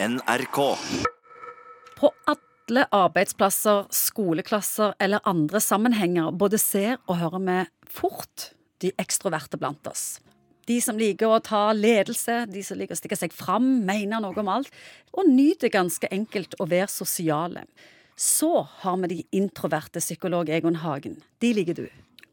NRK. På alle arbeidsplasser, skoleklasser eller andre sammenhenger både ser og hører vi fort de ekstroverte blant oss. De som liker å ta ledelse, de som liker å stikke seg fram, mene noe om alt, og nyter ganske enkelt å være sosiale. Så har vi de introverte, psykolog Egon Hagen. De liker du.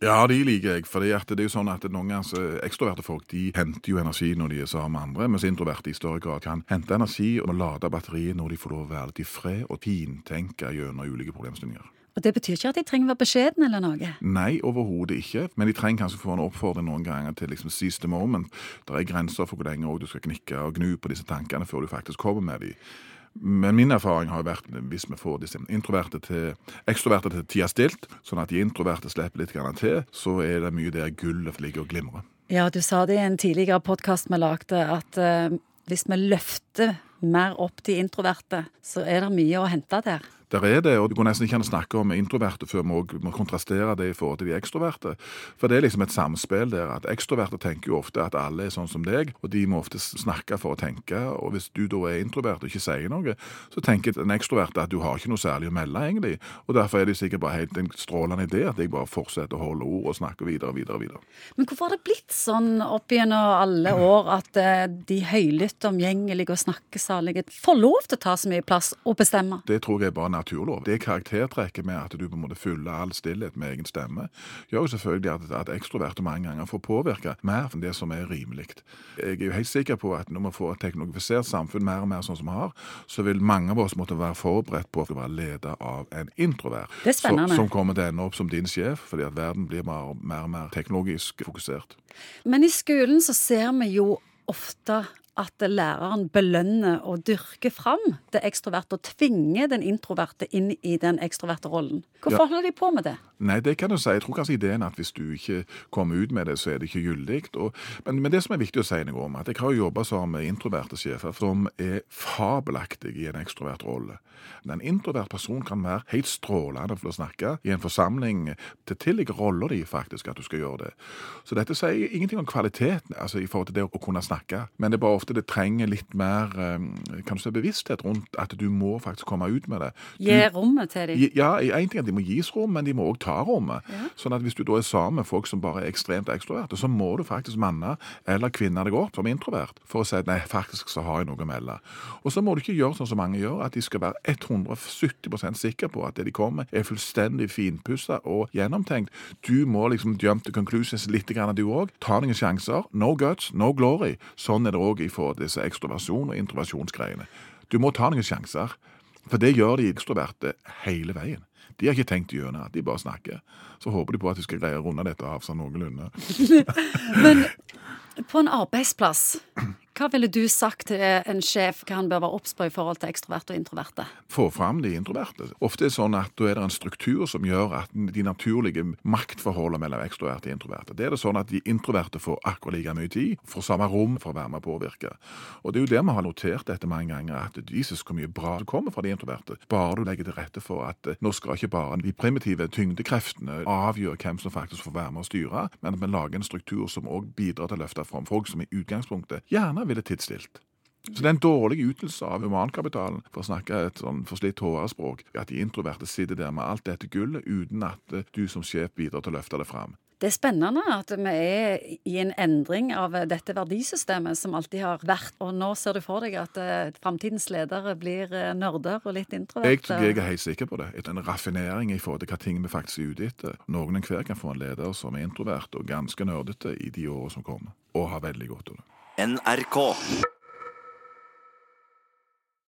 Ja, de liker jeg. for det er jo sånn at Noen ganger så ekstroverte folk de henter jo energi når de er sammen med andre, mens introverte i større grad kan hente energi og lade batteriet når de får lov å være litt i fred og fintenke gjennom ulike problemstillinger. Og Det betyr ikke at de trenger være beskjedne eller noe? Nei, overhodet ikke. Men de trenger kanskje å få en oppfordring noen ganger til liksom seize the moment. Det er grenser for hvor lenge du skal knikke og gnu på disse tankene før du faktisk kommer med dem. Men min erfaring har vært hvis vi får disse introverte til ekstroverte til tida stilt, sånn at de introverte slipper litt til, så er det mye der gullet ligger og glimrer. Ja, du sa det i en tidligere podkast vi lagde, at uh, hvis vi løfter mer opp de introverte, så er det mye å hente der. Der er det, og Du går nesten ikke an å snakke om introverte før vi må kontrastere det i forhold til de ekstroverte. For det er liksom et samspill der. at Ekstroverte tenker jo ofte at alle er sånn som deg, og de må ofte snakke for å tenke. og Hvis du da er introvert og ikke sier noe, så tenker den ekstroverte at du har ikke noe særlig å melde, egentlig. Og Derfor er det sikkert bare helt en strålende idé at jeg bare fortsetter å holde ord og snakke videre og videre. og videre. Men hvorfor har det blitt sånn opp gjennom alle år at eh, de høylytte, omgjengelige og snakkesalige får lov til å ta så mye plass og bestemme? Det tror jeg er bare naturlov. Det karaktertrekket med at du på en måte fyller all stillhet med egen stemme, gjør jo selvfølgelig at, at ekstroverte mange ganger får påvirke mer enn det som er rimelig. Jeg er jo helt sikker på at når vi får et teknologifisert samfunn mer og mer sånn som vi har, så vil mange av oss måtte være forberedt på å være leder av en introvert. Er. Så, som kommer til å ende opp som din sjef, fordi at verden blir mer og mer, mer teknologisk fokusert. Men i skolen så ser vi jo ofte at læreren belønner og dyrker fram det ekstroverte og tvinger den introverte inn i den ekstroverte rollen. Hvorfor ja. holder de på med det? Nei, det kan du si. Jeg tror kanskje ideen er at hvis du ikke kommer ut med det, så er det ikke gyldig. Men, men, det som er viktig å si noe om, at jeg har jobba sammen med introverte sjefer som er fabelaktige i en ekstrovert rolle. En introvert person kan være helt strålende for å snakke i en forsamling. Det tilligger roller de faktisk at du skal gjøre det. Så dette sier ingenting om kvaliteten altså i forhold til det å kunne snakke. Men det er bare ofte det trenger litt mer kanskje kan du bevissthet rundt at du må faktisk komme ut med det. Du, Gi rommet til dem? Ja, én ting er at de må gis rom, men de må òg ta rommet. Ja. Sånn at hvis du da er sammen med folk som bare er ekstremt ekstroverte, så må du faktisk manne eller kvinne deg opp som introvert for å si at nei, faktisk så har jeg noe å melde. Og så må du ikke gjøre sånn som mange gjør, at de skal være 170% sikre på at det de kommer, er fullstendig finpussa og gjennomtenkt. Du må liksom jump to conclusions litt, grann, du òg. Ta noen sjanser. No guts, no glory. Sånn er det òg i til disse ekstroversjon- og introversjonsgreiene. Du må ta noen sjanser. For det gjør de ekstroverte hele veien. De har ikke tenkt gjennom de bare snakker. Så håper de på at de skal greie å runde dette av sånn noenlunde. Men på en arbeidsplass hva ville du sagt til en sjef hva han bør være obs på i forhold til ekstroverte og introverte? Få fram de introverte. Ofte er det sånn at da er det en struktur som gjør at de naturlige maktforholdene mellom ekstroverte og introverte. Det er det sånn at de introverte får akkurat like mye tid, får samme rom for å være med og påvirke. Og det er jo det vi har notert dette mange ganger, at Jesus hvor mye bra det kommer fra de introverte. Bare du legger til rette for at eh, nå skal ikke bare de primitive tyngdekreftene avgjøre hvem som faktisk får være med og styre, men at vi lager en struktur som òg bidrar til å løfte fram folk som i utgangspunktet gjerne ville tidsstilt. Så det er en dårlig ytelse av humankapitalen, for å snakke et sånn forslitt HR-språk, at de introverte sitter der med alt dette gullet uten at du som sjef bidrar til å løfte det fram. Det er spennende at vi er i en endring av dette verdisystemet som alltid har vært. Og nå ser du for deg at uh, framtidens ledere blir nerder og litt introverte. Jeg, jeg, er helt sikker på det. En raffinering i forhold til hva ting vi faktisk er ute etter. Noen enhver kan få en leder som er introvert og ganske nerdete i de årene som kommer, og har veldig godt av det. NRK.